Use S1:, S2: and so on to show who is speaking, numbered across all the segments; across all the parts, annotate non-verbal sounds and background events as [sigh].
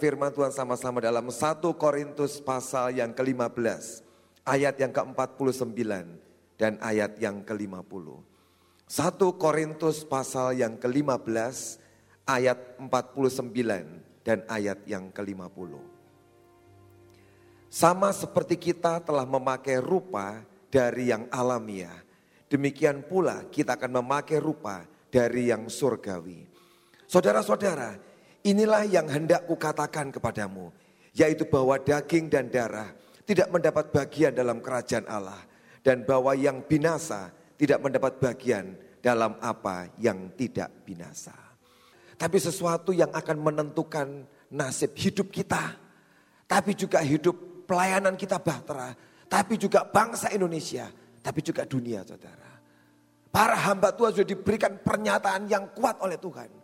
S1: firman Tuhan sama-sama dalam 1 Korintus pasal yang ke-15. Ayat yang ke-49 dan ayat yang ke-50. 1 Korintus pasal yang ke-15 ayat 49 dan ayat yang ke-50. Sama seperti kita telah memakai rupa dari yang alamiah, demikian pula kita akan memakai rupa dari yang surgawi. Saudara-saudara, Inilah yang hendak kukatakan kepadamu, yaitu bahwa daging dan darah tidak mendapat bagian dalam kerajaan Allah, dan bahwa yang binasa tidak mendapat bagian dalam apa yang tidak binasa. Tapi sesuatu yang akan menentukan nasib hidup kita, tapi juga hidup pelayanan kita bahtera, tapi juga bangsa Indonesia, tapi juga dunia saudara. Para hamba Tuhan sudah diberikan pernyataan yang kuat oleh Tuhan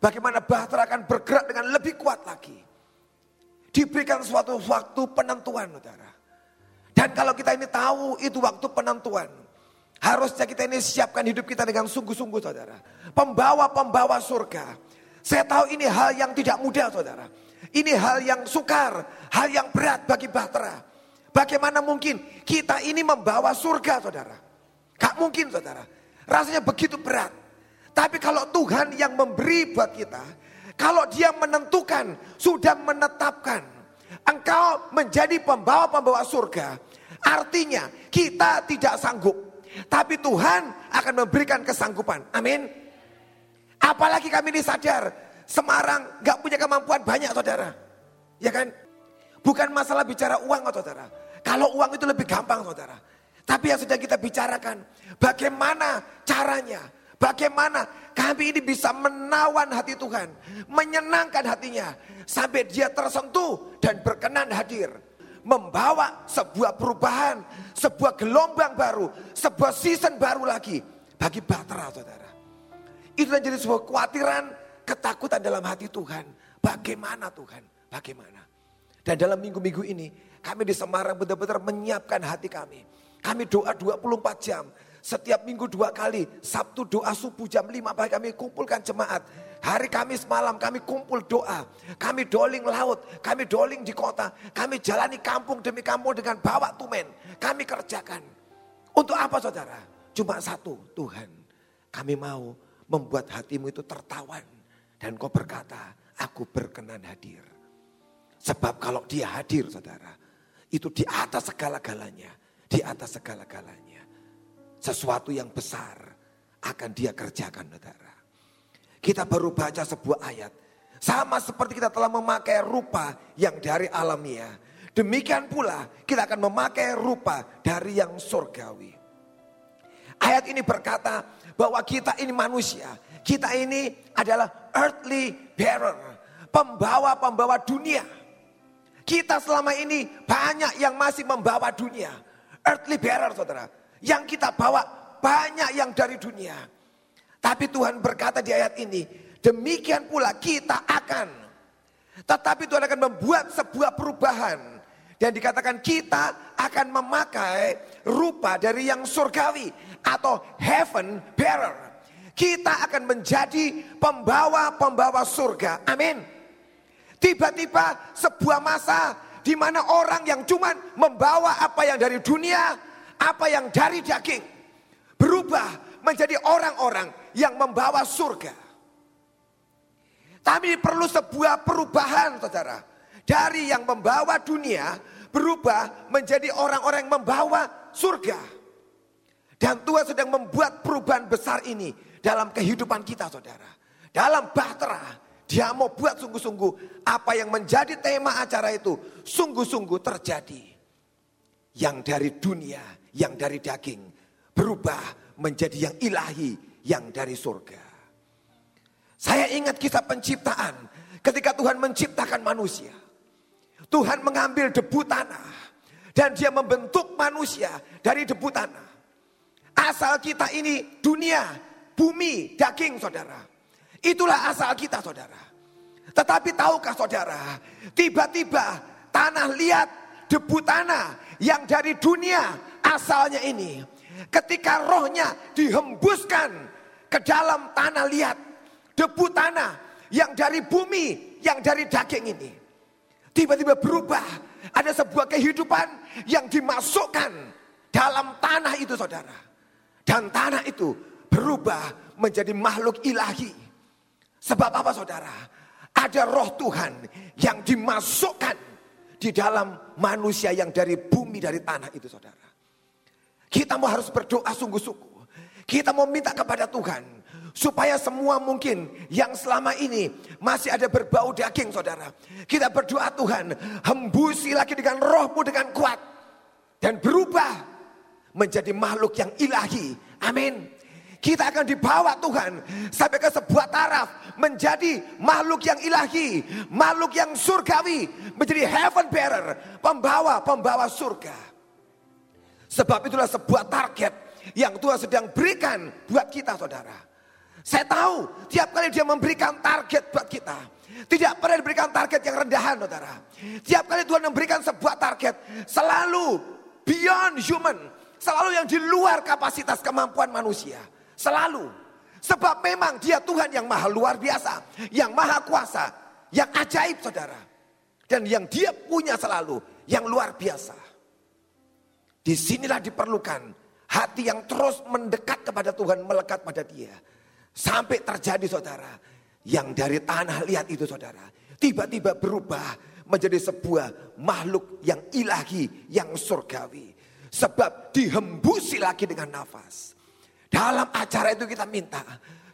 S1: Bagaimana Bahtera akan bergerak dengan lebih kuat lagi. Diberikan suatu waktu penentuan saudara. Dan kalau kita ini tahu itu waktu penentuan. Harusnya kita ini siapkan hidup kita dengan sungguh-sungguh saudara. Pembawa-pembawa surga. Saya tahu ini hal yang tidak mudah saudara. Ini hal yang sukar, hal yang berat bagi Bahtera. Bagaimana mungkin kita ini membawa surga saudara. Gak mungkin saudara. Rasanya begitu berat. Tapi kalau Tuhan yang memberi buat kita, kalau dia menentukan, sudah menetapkan, engkau menjadi pembawa-pembawa surga, artinya kita tidak sanggup. Tapi Tuhan akan memberikan kesanggupan. Amin. Apalagi kami ini sadar, Semarang gak punya kemampuan banyak saudara. Ya kan? Bukan masalah bicara uang saudara. Kalau uang itu lebih gampang saudara. Tapi yang sudah kita bicarakan, bagaimana caranya, Bagaimana kami ini bisa menawan hati Tuhan, menyenangkan hatinya sampai dia tersentuh dan berkenan hadir. Membawa sebuah perubahan, sebuah gelombang baru, sebuah season baru lagi bagi Batra saudara. Itu menjadi sebuah kekhawatiran, ketakutan dalam hati Tuhan. Bagaimana Tuhan? Bagaimana? Dan dalam minggu-minggu ini kami di Semarang benar-benar menyiapkan hati kami. Kami doa 24 jam setiap minggu dua kali, Sabtu doa subuh jam 5 pagi kami kumpulkan jemaat. Hari Kamis malam kami kumpul doa. Kami doling laut, kami doling di kota. Kami jalani kampung demi kampung dengan bawa tumen. Kami kerjakan. Untuk apa saudara? Cuma satu, Tuhan. Kami mau membuat hatimu itu tertawan. Dan kau berkata, aku berkenan hadir. Sebab kalau dia hadir saudara, itu di atas segala-galanya. Di atas segala-galanya. Sesuatu yang besar akan dia kerjakan saudara. Kita baru baca sebuah ayat. Sama seperti kita telah memakai rupa yang dari alamiah. Demikian pula kita akan memakai rupa dari yang surgawi. Ayat ini berkata bahwa kita ini manusia. Kita ini adalah earthly bearer. Pembawa-pembawa dunia. Kita selama ini banyak yang masih membawa dunia. Earthly bearer saudara. Yang kita bawa banyak yang dari dunia. Tapi Tuhan berkata di ayat ini, demikian pula kita akan. Tetapi Tuhan akan membuat sebuah perubahan. Dan dikatakan kita akan memakai rupa dari yang surgawi atau heaven bearer. Kita akan menjadi pembawa-pembawa surga. Amin. Tiba-tiba sebuah masa di mana orang yang cuma membawa apa yang dari dunia apa yang dari daging berubah menjadi orang-orang yang membawa surga. Tapi perlu sebuah perubahan saudara. Dari yang membawa dunia berubah menjadi orang-orang yang membawa surga. Dan Tuhan sedang membuat perubahan besar ini dalam kehidupan kita saudara. Dalam bahtera dia mau buat sungguh-sungguh apa yang menjadi tema acara itu sungguh-sungguh terjadi. Yang dari dunia yang dari daging berubah menjadi yang ilahi yang dari surga. Saya ingat kisah penciptaan ketika Tuhan menciptakan manusia. Tuhan mengambil debu tanah dan dia membentuk manusia dari debu tanah. Asal kita ini dunia, bumi, daging saudara. Itulah asal kita saudara. Tetapi tahukah saudara, tiba-tiba tanah liat, debu tanah yang dari dunia asalnya ini. Ketika rohnya dihembuskan ke dalam tanah liat. Debu tanah yang dari bumi yang dari daging ini tiba-tiba berubah. Ada sebuah kehidupan yang dimasukkan dalam tanah itu saudara. Dan tanah itu berubah menjadi makhluk ilahi. Sebab apa saudara? Ada roh Tuhan yang dimasukkan di dalam manusia yang dari bumi, dari tanah itu saudara. Kita mau harus berdoa sungguh-sungguh. Kita mau minta kepada Tuhan Supaya semua mungkin yang selama ini masih ada berbau daging saudara. Kita berdoa Tuhan hembusi lagi dengan rohmu dengan kuat. Dan berubah menjadi makhluk yang ilahi. Amin. Kita akan dibawa Tuhan sampai ke sebuah taraf menjadi makhluk yang ilahi, makhluk yang surgawi, menjadi heaven bearer, pembawa-pembawa surga. Sebab itulah sebuah target yang Tuhan sedang berikan buat kita saudara. Saya tahu tiap kali dia memberikan target buat kita. Tidak pernah diberikan target yang rendahan saudara. Tiap kali Tuhan memberikan sebuah target. Selalu beyond human. Selalu yang di luar kapasitas kemampuan manusia. Selalu. Sebab memang dia Tuhan yang maha luar biasa. Yang maha kuasa. Yang ajaib saudara. Dan yang dia punya selalu. Yang luar biasa. Di sinilah diperlukan hati yang terus mendekat kepada Tuhan. Melekat pada dia. Sampai terjadi saudara. Yang dari tanah lihat itu saudara. Tiba-tiba berubah menjadi sebuah makhluk yang ilahi, yang surgawi. Sebab dihembusi lagi dengan nafas. Dalam acara itu kita minta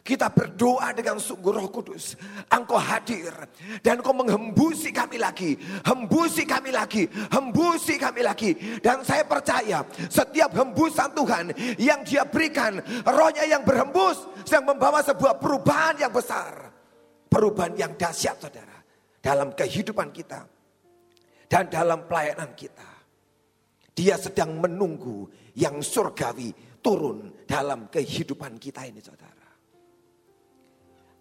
S1: kita berdoa dengan sungguh roh kudus. Engkau hadir. Dan engkau menghembusi kami lagi. Hembusi kami lagi. Hembusi kami lagi. Dan saya percaya setiap hembusan Tuhan yang dia berikan. Rohnya yang berhembus. Sedang membawa sebuah perubahan yang besar. Perubahan yang dahsyat saudara. Dalam kehidupan kita. Dan dalam pelayanan kita. Dia sedang menunggu yang surgawi turun dalam kehidupan kita ini saudara.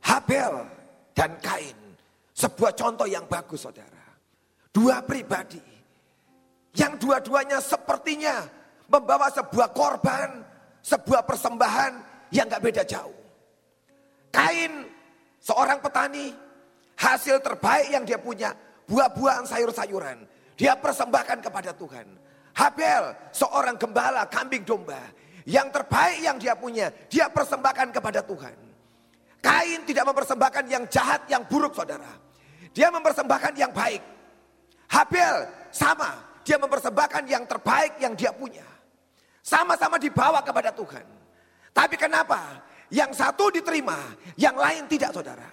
S1: Habel dan Kain. Sebuah contoh yang bagus saudara. Dua pribadi. Yang dua-duanya sepertinya membawa sebuah korban, sebuah persembahan yang gak beda jauh. Kain seorang petani, hasil terbaik yang dia punya, buah-buahan sayur-sayuran. Dia persembahkan kepada Tuhan. Habel seorang gembala kambing domba. Yang terbaik yang dia punya, dia persembahkan kepada Tuhan. Kain tidak mempersembahkan yang jahat, yang buruk saudara. Dia mempersembahkan yang baik. Habel sama, dia mempersembahkan yang terbaik yang dia punya. Sama-sama dibawa kepada Tuhan. Tapi kenapa? Yang satu diterima, yang lain tidak saudara.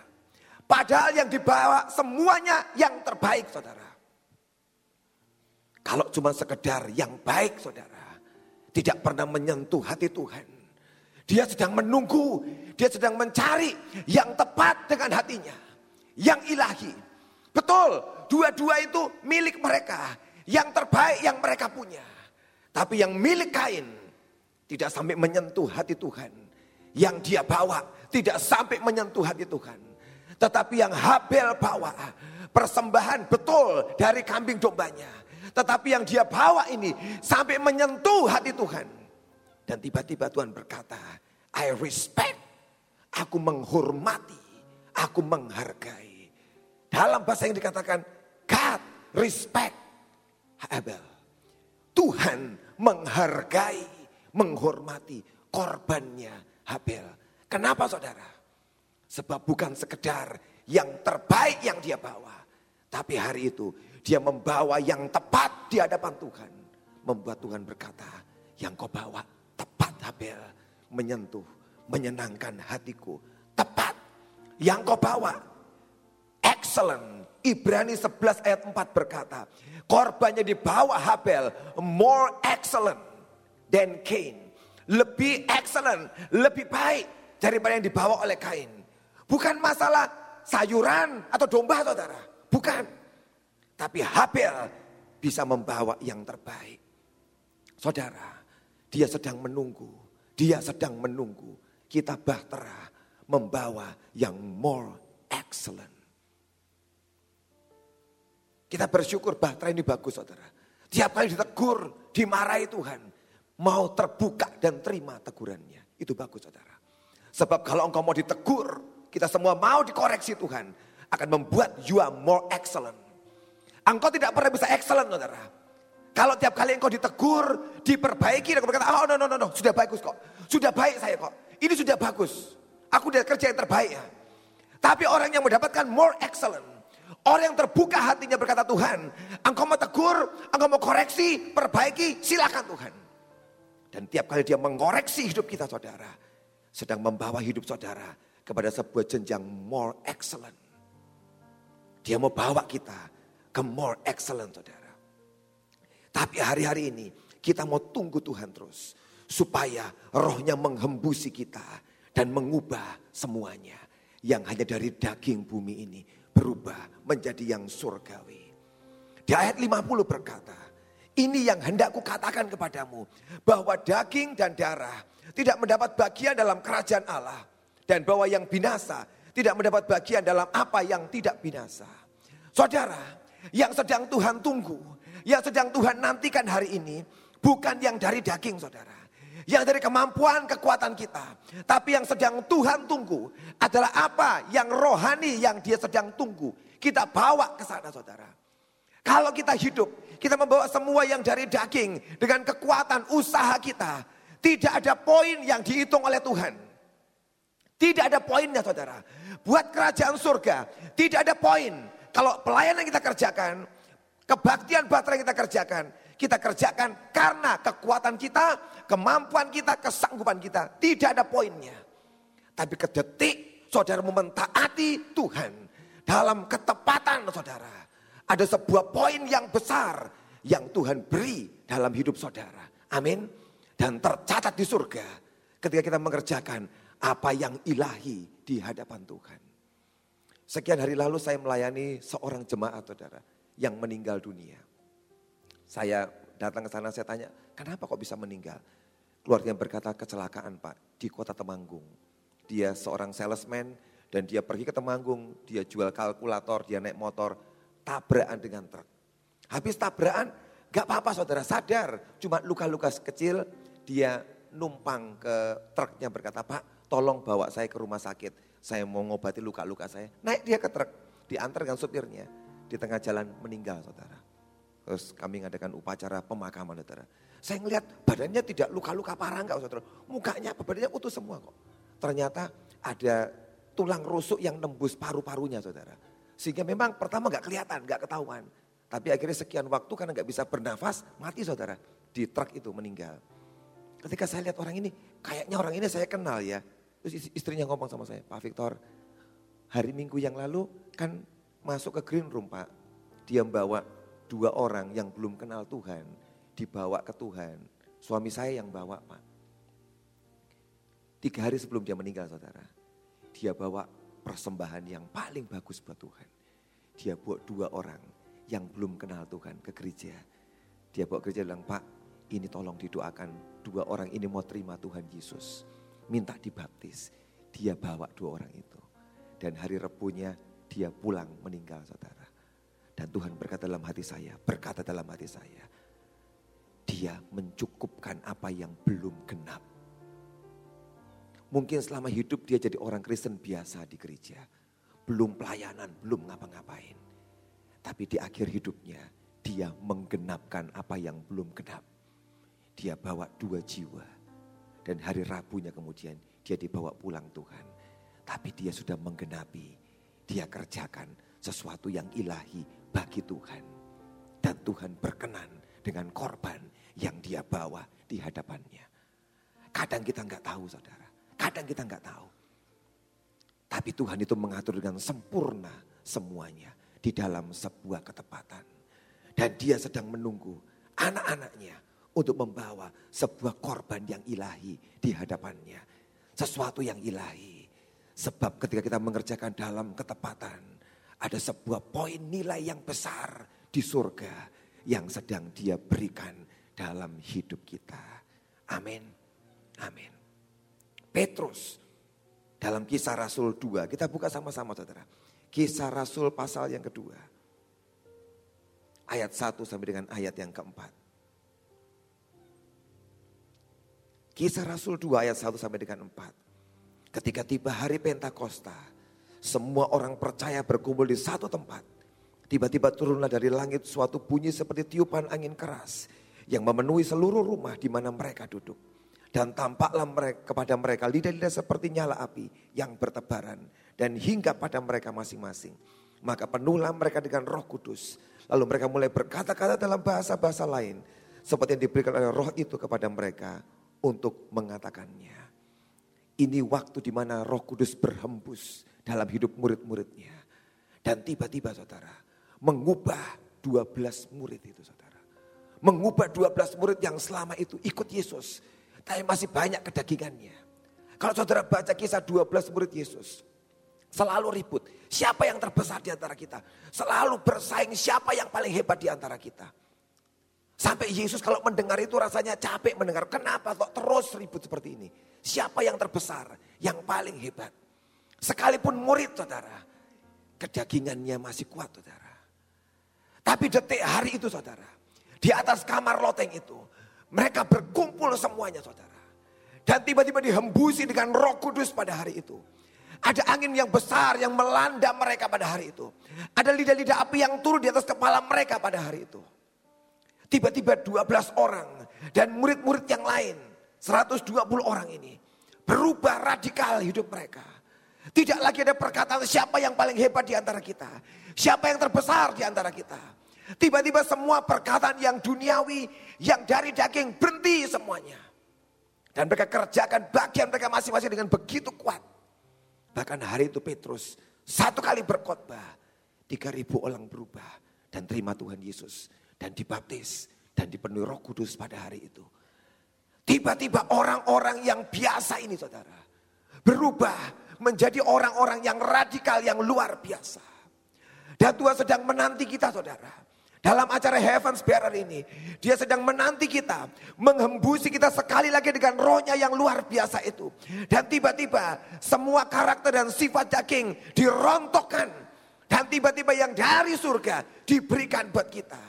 S1: Padahal yang dibawa semuanya yang terbaik saudara. Kalau cuma sekedar yang baik saudara. Tidak pernah menyentuh hati Tuhan. Dia sedang menunggu, dia sedang mencari yang tepat dengan hatinya. Yang ilahi. Betul, dua-dua itu milik mereka. Yang terbaik yang mereka punya. Tapi yang milik kain tidak sampai menyentuh hati Tuhan. Yang dia bawa tidak sampai menyentuh hati Tuhan. Tetapi yang Habel bawa persembahan betul dari kambing dombanya. Tetapi yang dia bawa ini sampai menyentuh hati Tuhan. Dan tiba-tiba Tuhan berkata, I respect, aku menghormati, aku menghargai. Dalam bahasa yang dikatakan, God respect Abel. Tuhan menghargai, menghormati korbannya Habel. Kenapa saudara? Sebab bukan sekedar yang terbaik yang dia bawa. Tapi hari itu dia membawa yang tepat di hadapan Tuhan. Membuat Tuhan berkata, yang kau bawa tepat Habel menyentuh, menyenangkan hatiku. Tepat yang kau bawa. Excellent. Ibrani 11 ayat 4 berkata, korbannya dibawa Habel more excellent than Cain. Lebih excellent, lebih baik daripada yang dibawa oleh Kain. Bukan masalah sayuran atau domba saudara. Bukan. Tapi Habel bisa membawa yang terbaik. Saudara, dia sedang menunggu. Dia sedang menunggu. Kita bahtera membawa yang more excellent. Kita bersyukur bahtera ini bagus saudara. Tiap kali ditegur, dimarahi Tuhan. Mau terbuka dan terima tegurannya. Itu bagus saudara. Sebab kalau engkau mau ditegur, kita semua mau dikoreksi Tuhan. akan membuat you are more excellent. Engkau tidak pernah bisa excellent saudara. Kalau tiap kali engkau ditegur, diperbaiki, engkau berkata, oh no, no, no, no, sudah bagus kok. Sudah baik saya kok. Ini sudah bagus. Aku udah kerja yang terbaik ya. Tapi orang yang mendapatkan more excellent. Orang yang terbuka hatinya berkata Tuhan, engkau mau tegur, engkau mau koreksi, perbaiki, silakan Tuhan. Dan tiap kali dia mengoreksi hidup kita saudara, sedang membawa hidup saudara kepada sebuah jenjang more excellent. Dia mau bawa kita ke more excellent saudara. Tapi hari-hari ini kita mau tunggu Tuhan terus. Supaya rohnya menghembusi kita dan mengubah semuanya. Yang hanya dari daging bumi ini berubah menjadi yang surgawi. Di ayat 50 berkata, ini yang hendak kukatakan kepadamu. Bahwa daging dan darah tidak mendapat bagian dalam kerajaan Allah. Dan bahwa yang binasa tidak mendapat bagian dalam apa yang tidak binasa. Saudara, yang sedang Tuhan tunggu, yang sedang Tuhan nantikan hari ini, bukan yang dari daging saudara. Yang dari kemampuan kekuatan kita. Tapi yang sedang Tuhan tunggu adalah apa yang rohani yang dia sedang tunggu. Kita bawa ke sana saudara. Kalau kita hidup, kita membawa semua yang dari daging dengan kekuatan usaha kita. Tidak ada poin yang dihitung oleh Tuhan. Tidak ada poinnya saudara. Buat kerajaan surga, tidak ada poin kalau pelayanan kita kerjakan, kebaktian baterai kita kerjakan, kita kerjakan karena kekuatan kita, kemampuan kita, kesanggupan kita. Tidak ada poinnya. Tapi kedetik saudara mementaati Tuhan dalam ketepatan saudara. Ada sebuah poin yang besar yang Tuhan beri dalam hidup saudara. Amin. Dan tercatat di surga ketika kita mengerjakan apa yang ilahi di hadapan Tuhan. Sekian hari lalu saya melayani seorang jemaat saudara yang meninggal dunia. Saya datang ke sana saya tanya, kenapa kok bisa meninggal? Keluarga berkata kecelakaan pak di kota Temanggung. Dia seorang salesman dan dia pergi ke Temanggung, dia jual kalkulator, dia naik motor, tabrakan dengan truk. Habis tabrakan, gak apa-apa saudara sadar, cuma luka-luka kecil, dia numpang ke truknya berkata, Pak tolong bawa saya ke rumah sakit saya mau ngobati luka-luka saya. Naik dia ke truk, diantar dengan supirnya. Di tengah jalan meninggal saudara. Terus kami ngadakan upacara pemakaman saudara. Saya ngelihat badannya tidak luka-luka parah enggak saudara. Mukanya badannya utuh semua kok. Ternyata ada tulang rusuk yang nembus paru-parunya saudara. Sehingga memang pertama nggak kelihatan, nggak ketahuan. Tapi akhirnya sekian waktu karena nggak bisa bernafas, mati saudara. Di truk itu meninggal. Ketika saya lihat orang ini, kayaknya orang ini saya kenal ya. Terus istrinya ngomong sama saya, Pak Victor, hari Minggu yang lalu kan masuk ke green room Pak. Dia membawa dua orang yang belum kenal Tuhan, dibawa ke Tuhan. Suami saya yang bawa Pak. Tiga hari sebelum dia meninggal saudara, dia bawa persembahan yang paling bagus buat Tuhan. Dia bawa dua orang yang belum kenal Tuhan ke gereja. Dia bawa gereja bilang, Pak ini tolong didoakan dua orang ini mau terima Tuhan Yesus minta dibaptis. Dia bawa dua orang itu. Dan hari repunya dia pulang meninggal saudara. Dan Tuhan berkata dalam hati saya, berkata dalam hati saya. Dia mencukupkan apa yang belum genap. Mungkin selama hidup dia jadi orang Kristen biasa di gereja. Belum pelayanan, belum ngapa-ngapain. Tapi di akhir hidupnya dia menggenapkan apa yang belum genap. Dia bawa dua jiwa dan hari Rabunya kemudian dia dibawa pulang Tuhan. Tapi dia sudah menggenapi, dia kerjakan sesuatu yang ilahi bagi Tuhan. Dan Tuhan berkenan dengan korban yang dia bawa di hadapannya. Kadang kita nggak tahu saudara, kadang kita nggak tahu. Tapi Tuhan itu mengatur dengan sempurna semuanya di dalam sebuah ketepatan. Dan dia sedang menunggu anak-anaknya untuk membawa sebuah korban yang ilahi di hadapannya. Sesuatu yang ilahi. Sebab ketika kita mengerjakan dalam ketepatan, ada sebuah poin nilai yang besar di surga yang sedang dia berikan dalam hidup kita. Amin. Amin. Petrus dalam kisah Rasul 2, kita buka sama-sama saudara. Kisah Rasul pasal yang kedua. Ayat 1 sampai dengan ayat yang keempat. Kisah Rasul 2 ayat 1 sampai dengan 4. Ketika tiba hari Pentakosta, Semua orang percaya berkumpul di satu tempat. Tiba-tiba turunlah dari langit suatu bunyi seperti tiupan angin keras yang memenuhi seluruh rumah di mana mereka duduk. Dan tampaklah mereka, kepada mereka lidah-lidah seperti nyala api yang bertebaran dan hingga pada mereka masing-masing. Maka penuhlah mereka dengan roh kudus. Lalu mereka mulai berkata-kata dalam bahasa-bahasa lain. Seperti yang diberikan oleh roh itu kepada mereka untuk mengatakannya. Ini waktu di mana roh kudus berhembus dalam hidup murid-muridnya. Dan tiba-tiba saudara, mengubah 12 murid itu saudara. Mengubah 12 murid yang selama itu ikut Yesus. Tapi masih banyak kedagingannya. Kalau saudara baca kisah 12 murid Yesus. Selalu ribut. Siapa yang terbesar di antara kita? Selalu bersaing siapa yang paling hebat di antara kita. Sampai Yesus kalau mendengar itu rasanya capek mendengar. Kenapa kok terus ribut seperti ini? Siapa yang terbesar? Yang paling hebat? Sekalipun murid saudara, kedagingannya masih kuat saudara. Tapi detik hari itu saudara, di atas kamar loteng itu, mereka berkumpul semuanya saudara. Dan tiba-tiba dihembusi dengan roh kudus pada hari itu. Ada angin yang besar yang melanda mereka pada hari itu. Ada lidah-lidah api yang turun di atas kepala mereka pada hari itu. Tiba-tiba 12 orang dan murid-murid yang lain, 120 orang ini berubah radikal hidup mereka. Tidak lagi ada perkataan siapa yang paling hebat di antara kita. Siapa yang terbesar di antara kita. Tiba-tiba semua perkataan yang duniawi, yang dari daging berhenti semuanya. Dan mereka kerjakan bagian mereka masing-masing dengan begitu kuat. Bahkan hari itu Petrus satu kali berkhotbah. Tiga ribu orang berubah dan terima Tuhan Yesus. Dan dibaptis dan dipenuhi roh kudus pada hari itu. Tiba-tiba orang-orang yang biasa ini saudara. Berubah menjadi orang-orang yang radikal, yang luar biasa. Dan Tuhan sedang menanti kita saudara. Dalam acara Heaven's Bearer ini, dia sedang menanti kita, menghembusi kita sekali lagi dengan rohnya yang luar biasa itu. Dan tiba-tiba semua karakter dan sifat daging dirontokkan. Dan tiba-tiba yang dari surga diberikan buat kita.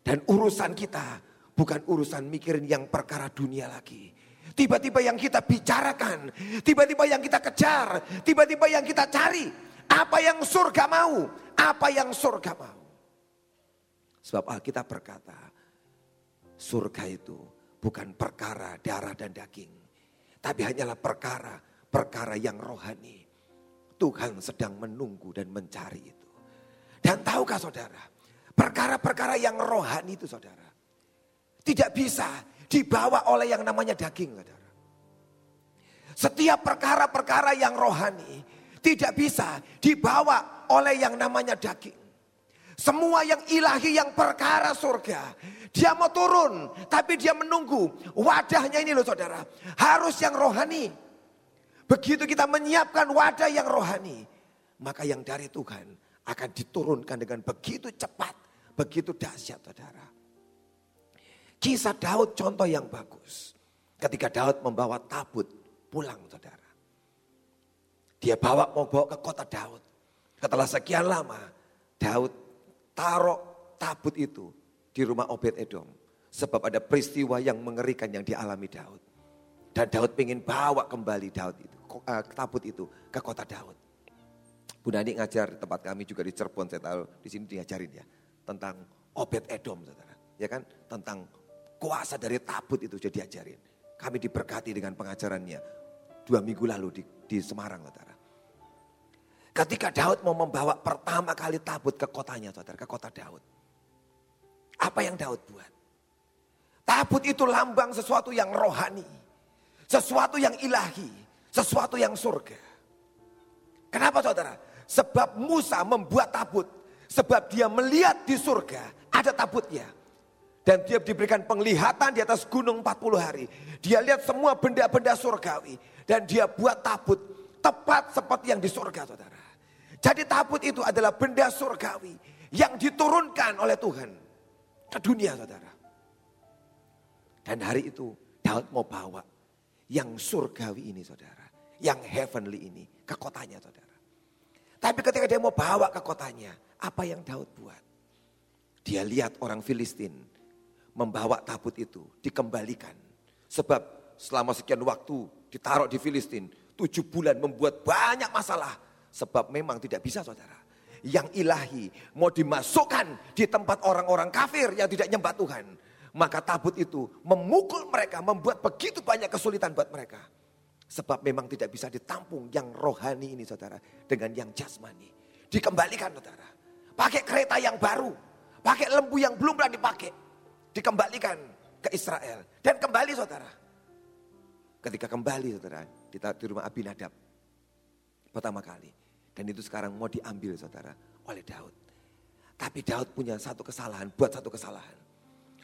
S1: Dan urusan kita bukan urusan mikirin yang perkara dunia lagi. Tiba-tiba yang kita bicarakan, tiba-tiba yang kita kejar, tiba-tiba yang kita cari. Apa yang surga mau, apa yang surga mau. Sebab Alkitab berkata, surga itu bukan perkara darah dan daging. Tapi hanyalah perkara, perkara yang rohani. Tuhan sedang menunggu dan mencari itu. Dan tahukah saudara, perkara-perkara yang rohani itu saudara. Tidak bisa dibawa oleh yang namanya daging, saudara. Setiap perkara-perkara yang rohani tidak bisa dibawa oleh yang namanya daging. Semua yang ilahi, yang perkara surga. Dia mau turun, tapi dia menunggu. Wadahnya ini loh saudara, harus yang rohani. Begitu kita menyiapkan wadah yang rohani, maka yang dari Tuhan akan diturunkan dengan begitu cepat, begitu dahsyat saudara. Kisah Daud contoh yang bagus. Ketika Daud membawa tabut pulang saudara. Dia bawa mau bawa ke kota Daud. Setelah sekian lama Daud taruh tabut itu di rumah Obed Edom. Sebab ada peristiwa yang mengerikan yang dialami Daud. Dan Daud ingin bawa kembali Daud itu, uh, tabut itu ke kota Daud. Bu Nani ngajar tempat kami juga di Cirebon, saya tahu di sini diajarin ya. Tentang Obed Edom saudara. Ya kan, tentang kuasa dari tabut itu jadi ajarin. Kami diberkati dengan pengajarannya dua minggu lalu di, di Semarang, saudara. Ketika Daud mau membawa pertama kali tabut ke kotanya, saudara, ke kota Daud. Apa yang Daud buat? Tabut itu lambang sesuatu yang rohani, sesuatu yang ilahi, sesuatu yang surga. Kenapa saudara? Sebab Musa membuat tabut, sebab dia melihat di surga ada tabutnya. Dan dia diberikan penglihatan di atas gunung 40 hari. Dia lihat semua benda-benda surgawi. Dan dia buat tabut tepat seperti yang di surga saudara. Jadi tabut itu adalah benda surgawi yang diturunkan oleh Tuhan ke dunia saudara. Dan hari itu Daud mau bawa yang surgawi ini saudara. Yang heavenly ini ke kotanya saudara. Tapi ketika dia mau bawa ke kotanya, apa yang Daud buat? Dia lihat orang Filistin membawa tabut itu dikembalikan. Sebab selama sekian waktu ditaruh di Filistin, tujuh bulan membuat banyak masalah. Sebab memang tidak bisa saudara. Yang ilahi mau dimasukkan di tempat orang-orang kafir yang tidak nyembah Tuhan. Maka tabut itu memukul mereka, membuat begitu banyak kesulitan buat mereka. Sebab memang tidak bisa ditampung yang rohani ini saudara. Dengan yang jasmani. Dikembalikan saudara. Pakai kereta yang baru. Pakai lembu yang belum pernah dipakai. Dikembalikan ke Israel. Dan kembali saudara. Ketika kembali saudara. Di, rumah Abinadab. Pertama kali. Dan itu sekarang mau diambil saudara. Oleh Daud. Tapi Daud punya satu kesalahan. Buat satu kesalahan.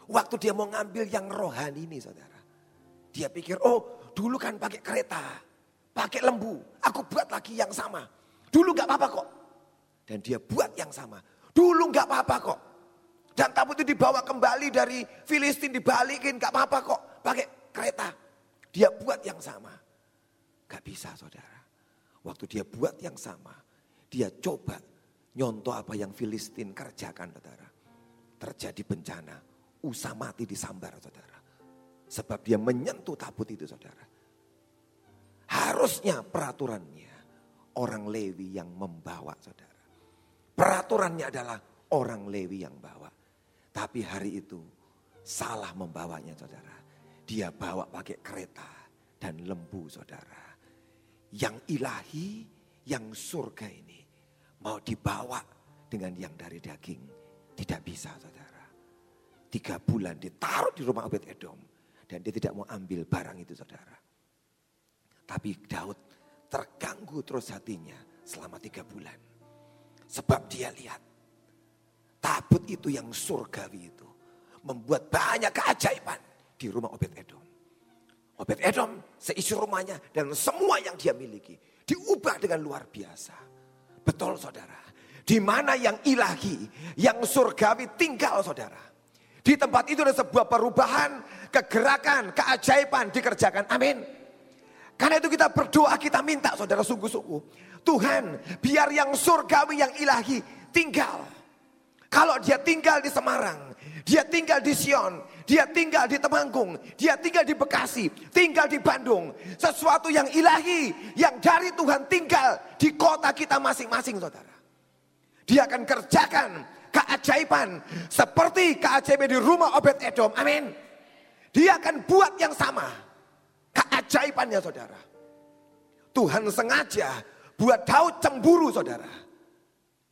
S1: Waktu dia mau ngambil yang rohani ini saudara. Dia pikir, oh dulu kan pakai kereta, pakai lembu. Aku buat lagi yang sama. Dulu gak apa-apa kok. Dan dia buat yang sama. Dulu gak apa-apa kok. Dan tabut itu dibawa kembali dari Filistin dibalikin gak apa-apa kok. Pakai kereta. Dia buat yang sama. Gak bisa saudara. Waktu dia buat yang sama. Dia coba nyontoh apa yang Filistin kerjakan saudara. Terjadi bencana usah mati disambar saudara. Sebab dia menyentuh tabut itu saudara. Harusnya peraturannya orang Lewi yang membawa saudara. Peraturannya adalah orang Lewi yang bawa. Tapi hari itu salah membawanya saudara. Dia bawa pakai kereta dan lembu saudara. Yang ilahi, yang surga ini mau dibawa dengan yang dari daging. Tidak bisa saudara tiga bulan ditaruh di rumah Obed Edom. Dan dia tidak mau ambil barang itu saudara. Tapi Daud terganggu terus hatinya selama tiga bulan. Sebab dia lihat tabut itu yang surgawi itu. Membuat banyak keajaiban di rumah Obed Edom. Obed Edom seisi rumahnya dan semua yang dia miliki. Diubah dengan luar biasa. Betul saudara. Di mana yang ilahi, yang surgawi tinggal saudara. Di tempat itu ada sebuah perubahan, kegerakan, keajaiban dikerjakan. Amin. Karena itu kita berdoa, kita minta saudara sungguh-sungguh. Tuhan biar yang surgawi, yang ilahi tinggal. Kalau dia tinggal di Semarang, dia tinggal di Sion, dia tinggal di Temanggung, dia tinggal di Bekasi, tinggal di Bandung. Sesuatu yang ilahi, yang dari Tuhan tinggal di kota kita masing-masing saudara. Dia akan kerjakan keajaiban seperti keajaiban di rumah Obed Edom. Amin. Dia akan buat yang sama. Keajaibannya saudara. Tuhan sengaja buat Daud cemburu saudara.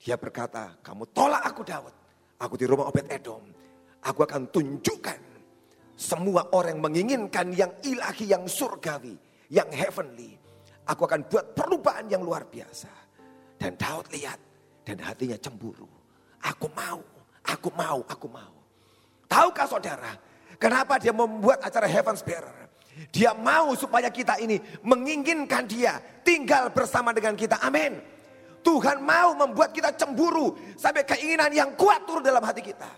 S1: Dia berkata, kamu tolak aku Daud. Aku di rumah Obed Edom. Aku akan tunjukkan semua orang yang menginginkan yang ilahi, yang surgawi, yang heavenly. Aku akan buat perubahan yang luar biasa. Dan Daud lihat dan hatinya cemburu. Aku mau, aku mau, aku mau. Tahukah saudara, kenapa dia membuat acara Heaven's Bearer? Dia mau supaya kita ini menginginkan dia tinggal bersama dengan kita. Amin. Tuhan mau membuat kita cemburu sampai keinginan yang kuat turun dalam hati kita.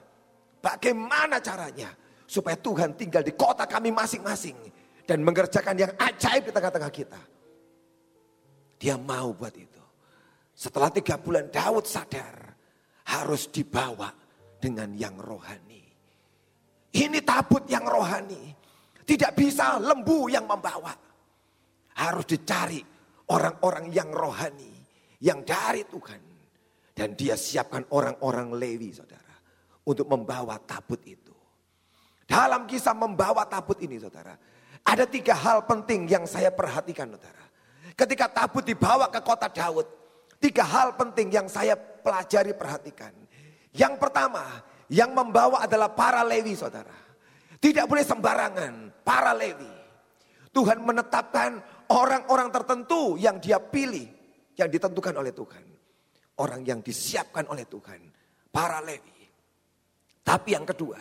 S1: Bagaimana caranya? Supaya Tuhan tinggal di kota kami masing-masing. Dan mengerjakan yang ajaib di tengah-tengah kita. Dia mau buat itu. Setelah tiga bulan Daud sadar harus dibawa dengan yang rohani. Ini tabut yang rohani. Tidak bisa lembu yang membawa. Harus dicari orang-orang yang rohani. Yang dari Tuhan. Dan dia siapkan orang-orang Lewi saudara. Untuk membawa tabut itu. Dalam kisah membawa tabut ini saudara. Ada tiga hal penting yang saya perhatikan saudara. Ketika tabut dibawa ke kota Daud. Tiga hal penting yang saya pelajari perhatikan. Yang pertama, yang membawa adalah para Lewi saudara. Tidak boleh sembarangan, para Lewi. Tuhan menetapkan orang-orang tertentu yang dia pilih, yang ditentukan oleh Tuhan. Orang yang disiapkan oleh Tuhan, para Lewi. Tapi yang kedua,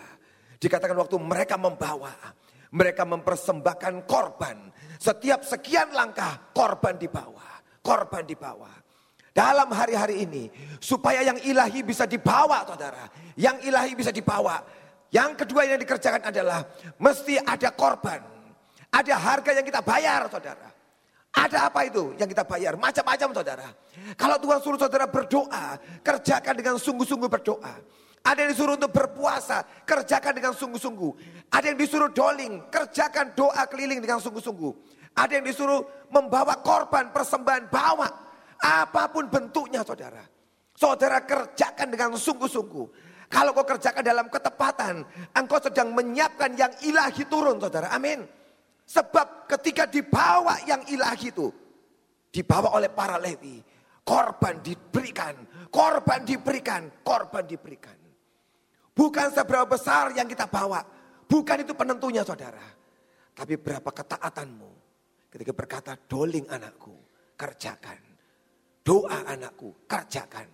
S1: dikatakan waktu mereka membawa, mereka mempersembahkan korban. Setiap sekian langkah korban dibawa, korban dibawa dalam hari-hari ini supaya yang ilahi bisa dibawa saudara yang ilahi bisa dibawa yang kedua yang dikerjakan adalah mesti ada korban ada harga yang kita bayar saudara ada apa itu yang kita bayar macam-macam saudara kalau Tuhan suruh saudara berdoa kerjakan dengan sungguh-sungguh berdoa ada yang disuruh untuk berpuasa, kerjakan dengan sungguh-sungguh. Ada yang disuruh doling, kerjakan doa keliling dengan sungguh-sungguh. Ada yang disuruh membawa korban persembahan, bawa Apa pun bentuknya saudara. Saudara kerjakan dengan sungguh-sungguh. Kalau kau kerjakan dalam ketepatan, engkau sedang menyiapkan yang ilahi turun saudara. Amin. Sebab ketika dibawa yang ilahi itu, dibawa oleh para Lewi, korban diberikan, korban diberikan, korban diberikan. Bukan seberapa besar yang kita bawa, bukan itu penentunya saudara. Tapi berapa ketaatanmu ketika berkata doling anakku, kerjakan. Doa anakku, kerjakan.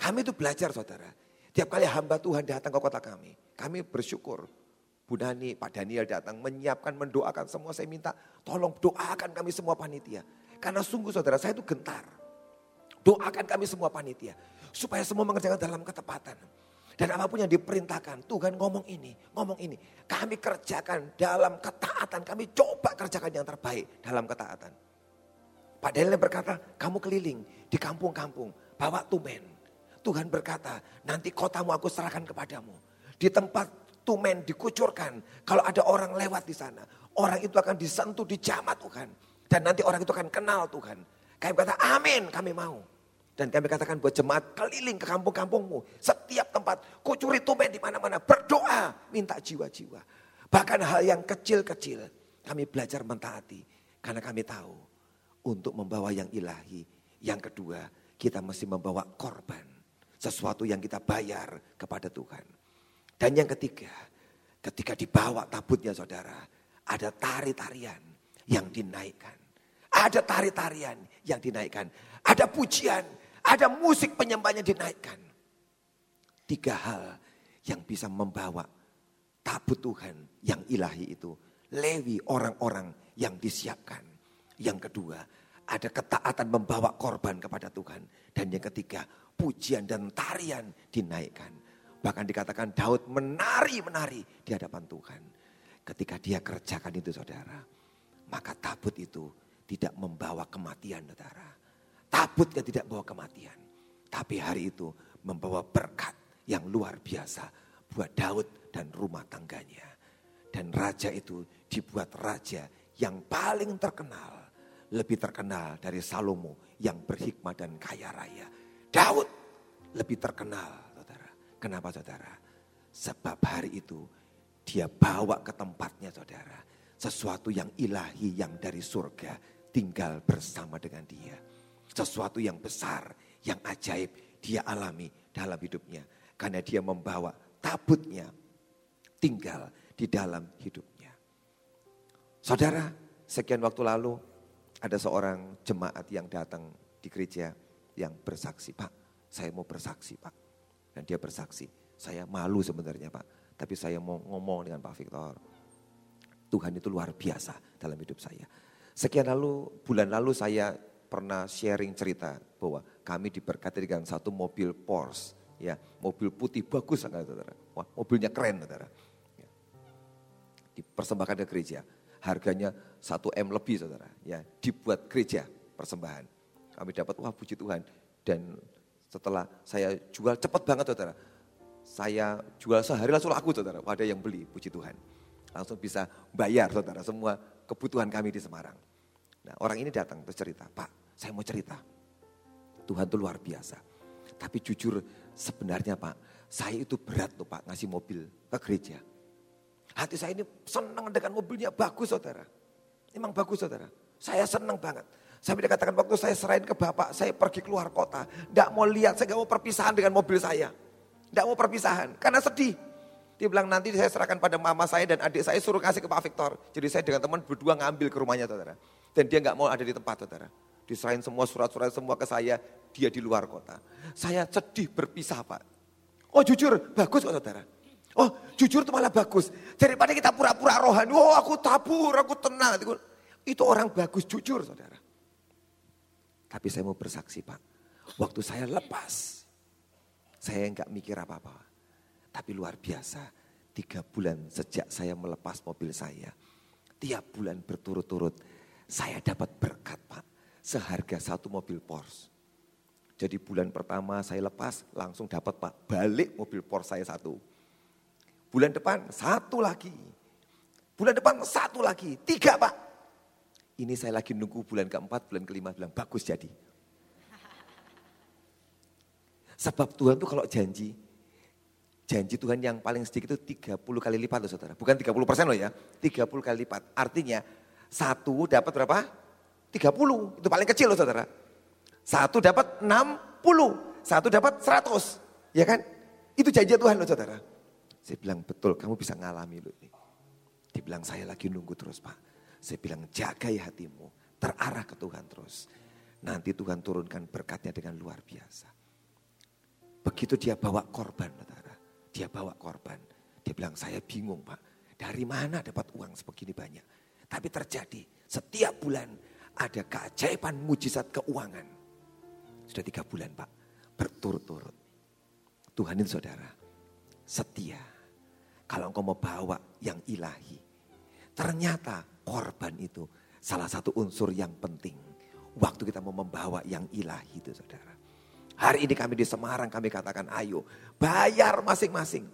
S1: Kami itu belajar saudara. Tiap kali hamba Tuhan datang ke kota kami, kami bersyukur. Bu Nani, Pak Daniel datang menyiapkan, mendoakan semua. Saya minta tolong doakan kami semua panitia. Karena sungguh saudara saya itu gentar. Doakan kami semua panitia. Supaya semua mengerjakan dalam ketepatan. Dan apa pun yang diperintahkan, Tuhan ngomong ini, ngomong ini. Kami kerjakan dalam ketaatan, kami coba kerjakan yang terbaik dalam ketaatan. Pak Daniel berkata, kamu keliling di kampung-kampung, bawa tumen. Tuhan berkata, nanti kotamu aku serahkan kepadamu. Di tempat tumen dikucurkan, kalau ada orang lewat di sana, orang itu akan disentuh, dijamah Tuhan. Dan nanti orang itu akan kenal Tuhan. Kami kata, amin, kami mau. Dan kami katakan buat jemaat keliling ke kampung-kampungmu. Setiap tempat, kucuri tumen di mana-mana. Berdoa, minta jiwa-jiwa. Bahkan hal yang kecil-kecil, kami belajar mentaati. Karena kami tahu, untuk membawa yang ilahi. Yang kedua, kita mesti membawa korban sesuatu yang kita bayar kepada Tuhan. Dan yang ketiga, ketika dibawa tabutnya saudara, ada tari-tarian yang dinaikkan. Ada tari-tarian yang dinaikkan. Ada pujian, ada musik penyembahnya dinaikkan. Tiga hal yang bisa membawa tabut Tuhan yang ilahi itu. Lewi orang-orang yang disiapkan. Yang kedua, ada ketaatan membawa korban kepada Tuhan. Dan yang ketiga, pujian dan tarian dinaikkan. Bahkan dikatakan Daud menari-menari di hadapan Tuhan. Ketika dia kerjakan itu saudara. Maka tabut itu tidak membawa kematian saudara. Tabut yang tidak membawa kematian. Tapi hari itu membawa berkat yang luar biasa buat Daud dan rumah tangganya. Dan raja itu dibuat raja yang paling terkenal. Lebih terkenal dari Salomo yang berhikmat dan kaya raya. Daud lebih terkenal. Kenapa saudara? Sebab hari itu dia bawa ke tempatnya saudara. Sesuatu yang ilahi yang dari surga tinggal bersama dengan dia. Sesuatu yang besar, yang ajaib dia alami dalam hidupnya. Karena dia membawa tabutnya tinggal di dalam hidupnya. Saudara, sekian waktu lalu ada seorang jemaat yang datang di gereja yang bersaksi, Pak, saya mau bersaksi, Pak. Dan dia bersaksi, saya malu sebenarnya, Pak. Tapi saya mau ngomong dengan Pak Victor. Tuhan itu luar biasa dalam hidup saya. Sekian lalu, bulan lalu saya pernah sharing cerita bahwa kami diberkati dengan satu mobil Porsche. Ya, mobil putih bagus saudara. Wah, mobilnya keren saudara. Ya. Dipersembahkan ke gereja. Harganya 1 M lebih saudara. Ya, dibuat gereja persembahan. Kami dapat, wah puji Tuhan. Dan setelah saya jual cepat banget saudara. Saya jual sehari langsung laku saudara. Ada yang beli, puji Tuhan. Langsung bisa bayar saudara semua kebutuhan kami di Semarang. Nah orang ini datang terus cerita, Pak saya mau cerita. Tuhan itu luar biasa. Tapi jujur sebenarnya Pak, saya itu berat tuh Pak ngasih mobil ke gereja. Hati saya ini senang dengan mobilnya bagus saudara. Emang bagus saudara. Saya senang banget. Sampai dikatakan waktu saya serahin ke bapak, saya pergi keluar kota. Tidak mau lihat, saya gak mau perpisahan dengan mobil saya. Tidak mau perpisahan, karena sedih. Dia bilang nanti saya serahkan pada mama saya dan adik saya suruh kasih ke Pak Victor. Jadi saya dengan teman berdua ngambil ke rumahnya saudara. Dan dia nggak mau ada di tempat saudara. Diserahin semua surat-surat semua ke saya, dia di luar kota. Saya sedih berpisah Pak. Oh jujur, bagus kok saudara. Oh jujur itu malah bagus. Daripada kita pura-pura rohani, oh aku tabur, aku tenang. Itu orang bagus, jujur saudara. Tapi saya mau bersaksi Pak, waktu saya lepas, saya nggak mikir apa-apa. Tapi luar biasa, tiga bulan sejak saya melepas mobil saya, tiap bulan berturut-turut, saya dapat berkat Pak, seharga satu mobil Porsche. Jadi bulan pertama saya lepas, langsung dapat Pak, balik mobil Porsche saya satu. Bulan depan satu lagi. Bulan depan satu lagi, tiga Pak. Ini saya lagi nunggu bulan keempat, bulan kelima bilang bagus jadi. Sebab Tuhan tuh kalau janji, janji Tuhan yang paling sedikit itu 30 kali lipat loh saudara. Bukan 30 persen loh ya, 30 kali lipat. Artinya satu dapat berapa? 30, itu paling kecil loh saudara. Satu dapat 60, satu dapat 100. Ya kan? Itu janji Tuhan loh saudara. Saya bilang betul kamu bisa ngalami loh ini. Dibilang saya lagi nunggu terus pak. Saya bilang jaga ya hatimu. Terarah ke Tuhan terus. Nanti Tuhan turunkan berkatnya dengan luar biasa. Begitu dia bawa korban, saudara. Dia bawa korban. Dia bilang, saya bingung pak. Dari mana dapat uang sebegini banyak? Tapi terjadi setiap bulan ada keajaiban mujizat keuangan. Sudah tiga bulan pak, berturut-turut. Tuhan itu saudara, setia. Kalau engkau mau bawa yang ilahi. Ternyata korban itu salah satu unsur yang penting. Waktu kita mau membawa yang ilahi itu saudara. Hari ini kami di Semarang kami katakan ayo bayar masing-masing.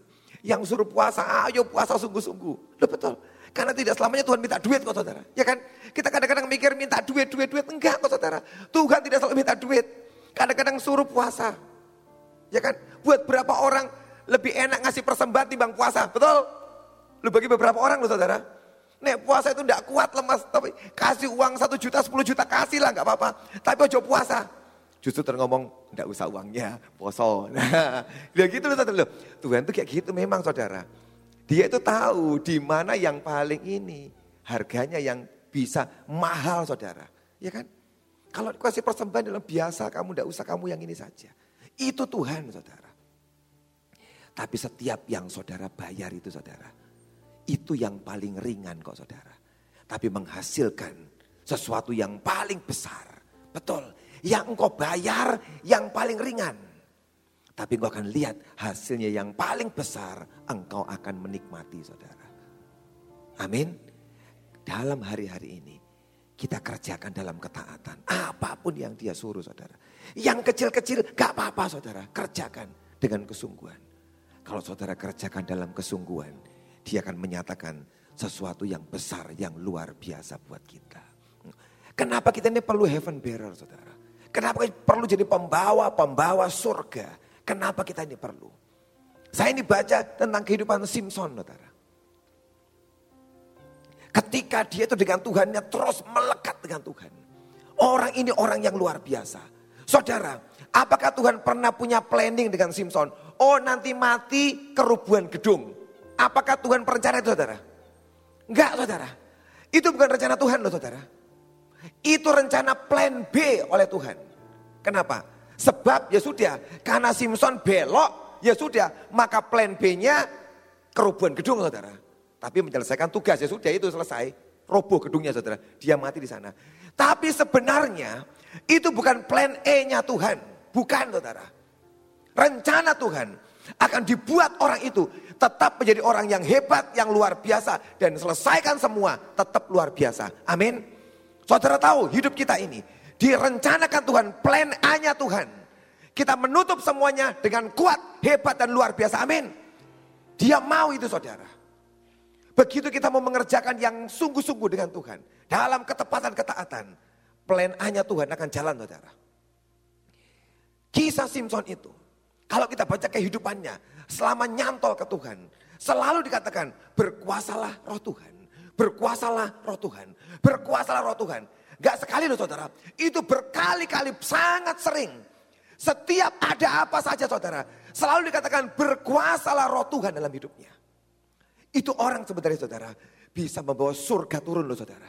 S1: Yang suruh puasa, ayo puasa sungguh-sungguh. Loh betul. Karena tidak selamanya Tuhan minta duit kok saudara. Ya kan? Kita kadang-kadang mikir minta duit, duit, duit. Enggak kok saudara. Tuhan tidak selalu minta duit. Kadang-kadang suruh puasa. Ya kan? Buat berapa orang lebih enak ngasih persembahan timbang puasa. Betul? Lu bagi beberapa orang loh saudara. Nek puasa itu enggak kuat lemas. Tapi kasih uang satu juta, sepuluh juta kasih lah enggak apa-apa. Tapi ojo puasa. Justru terngomong, enggak usah uangnya, poso. Nah, [laughs] ya gitu loh saudara. Tuhan tuh kayak gitu memang saudara. Dia itu tahu di mana yang paling ini. Harganya yang bisa mahal saudara. Ya kan? Kalau kasih persembahan dalam biasa kamu enggak usah kamu yang ini saja. Itu Tuhan saudara. Tapi setiap yang saudara bayar itu saudara. Itu yang paling ringan kok saudara. Tapi menghasilkan sesuatu yang paling besar. Betul yang engkau bayar yang paling ringan. Tapi engkau akan lihat hasilnya yang paling besar engkau akan menikmati saudara. Amin. Dalam hari-hari ini kita kerjakan dalam ketaatan. Apa pun yang dia suruh saudara. Yang kecil-kecil gak apa-apa saudara. Kerjakan dengan kesungguhan. Kalau saudara kerjakan dalam kesungguhan. Dia akan menyatakan sesuatu yang besar, yang luar biasa buat kita. Kenapa kita ini perlu heaven bearer saudara? Kenapa perlu jadi pembawa-pembawa surga? Kenapa kita ini perlu? Saya ini baca tentang kehidupan Simpson, saudara. Ketika dia itu dengan Tuhannya terus melekat dengan Tuhan. Orang ini orang yang luar biasa. Saudara, apakah Tuhan pernah punya planning dengan Simpson? Oh nanti mati kerubuhan gedung. Apakah Tuhan perencana itu saudara? Enggak saudara. Itu bukan rencana Tuhan loh saudara. Itu rencana plan B oleh Tuhan. Kenapa? Sebab ya sudah, karena Simpson belok, ya sudah, maka plan B-nya kerubuhan gedung saudara. Tapi menyelesaikan tugas ya sudah itu selesai. Roboh gedungnya saudara, dia mati di sana. Tapi sebenarnya itu bukan plan E-nya Tuhan. Bukan saudara. Rencana Tuhan akan dibuat orang itu tetap menjadi orang yang hebat, yang luar biasa. Dan selesaikan semua tetap luar biasa. Amin. Saudara tahu hidup kita ini direncanakan Tuhan, plan A-nya Tuhan. Kita menutup semuanya dengan kuat, hebat dan luar biasa. Amin. Dia mau itu saudara. Begitu kita mau mengerjakan yang sungguh-sungguh dengan Tuhan. Dalam ketepatan ketaatan. Plan A-nya Tuhan akan jalan saudara. Kisah Simpson itu. Kalau kita baca kehidupannya. Selama nyantol ke Tuhan. Selalu dikatakan berkuasalah roh Tuhan. Berkuasalah roh Tuhan. Berkuasalah roh Tuhan. Gak sekali loh saudara. Itu berkali-kali sangat sering. Setiap ada apa saja saudara. Selalu dikatakan berkuasalah roh Tuhan dalam hidupnya. Itu orang sebenarnya saudara. Bisa membawa surga turun loh saudara.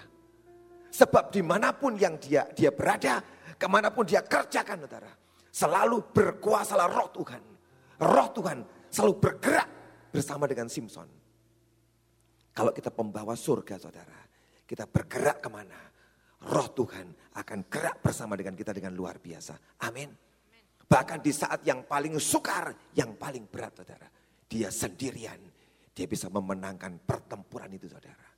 S1: Sebab di mana pun yang dia dia berada. Ke mana pun dia kerjakan saudara. Selalu berkuasalah roh Tuhan. Roh Tuhan selalu bergerak bersama dengan Simpson. Kalau kita pembawa surga saudara, kita bergerak ke mana? Roh Tuhan akan gerak bersama dengan kita dengan luar biasa. Amin. Bahkan di saat yang paling sukar, yang paling berat saudara. Dia sendirian, dia bisa memenangkan pertempuran itu saudara.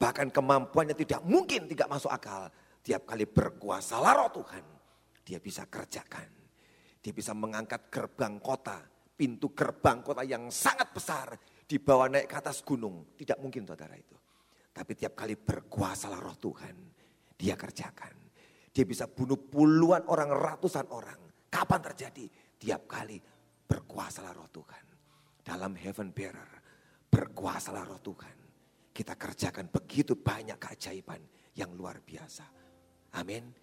S1: Bahkan kemampuannya tidak mungkin tidak masuk akal. Tiap kali berkuasalah roh Tuhan, dia bisa kerjakan. Dia bisa mengangkat gerbang kota, pintu gerbang kota yang sangat besar dibawa naik ke atas gunung. Tidak mungkin saudara itu. Tapi tiap kali berkuasalah roh Tuhan, dia kerjakan. Dia bisa bunuh puluhan orang, ratusan orang. Kapan terjadi? Tiap kali berkuasalah roh Tuhan. Dalam heaven bearer, berkuasalah roh Tuhan. Kita kerjakan begitu banyak keajaiban yang luar biasa. Amin.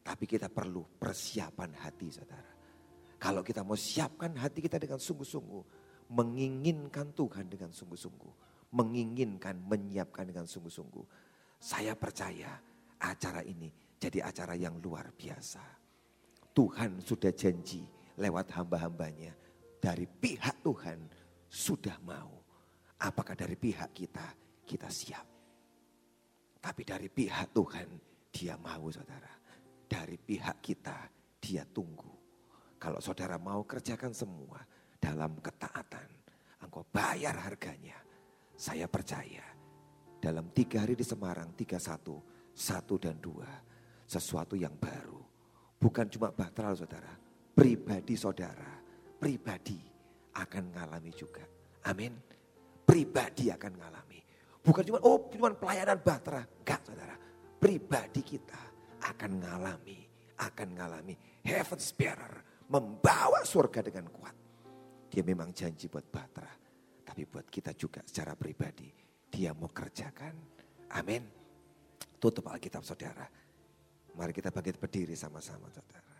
S1: Tapi kita perlu persiapan hati saudara. Kalau kita mau siapkan hati kita dengan sungguh-sungguh. Menginginkan Tuhan dengan sungguh-sungguh. Menginginkan, menyiapkan dengan sungguh-sungguh. Saya percaya acara ini jadi acara yang luar biasa. Tuhan sudah janji lewat hamba-hambanya. Dari pihak Tuhan sudah mau. Apakah dari pihak kita, kita siap. Tapi dari pihak Tuhan, dia mau saudara. Dari pihak kita, dia tunggu. Kalau saudara mau kerjakan semua dalam ketaatan, engkau bayar harganya. Saya percaya dalam tiga hari di Semarang, tiga satu, satu dan dua, sesuatu yang baru. Bukan cuma baterai saudara, pribadi saudara, pribadi akan mengalami juga. Amin. Pribadi akan mengalami. Bukan cuma, oh cuma pelayanan bahtera. Enggak saudara. Pribadi kita akan mengalami, akan mengalami heaven's bearer. Membawa surga dengan kuat. Dia memang janji buat bahtera. Tapi buat kita juga secara pribadi. Dia mau kerjakan. Amin. Tutup Alkitab saudara. Mari kita bangkit berdiri sama-sama saudara.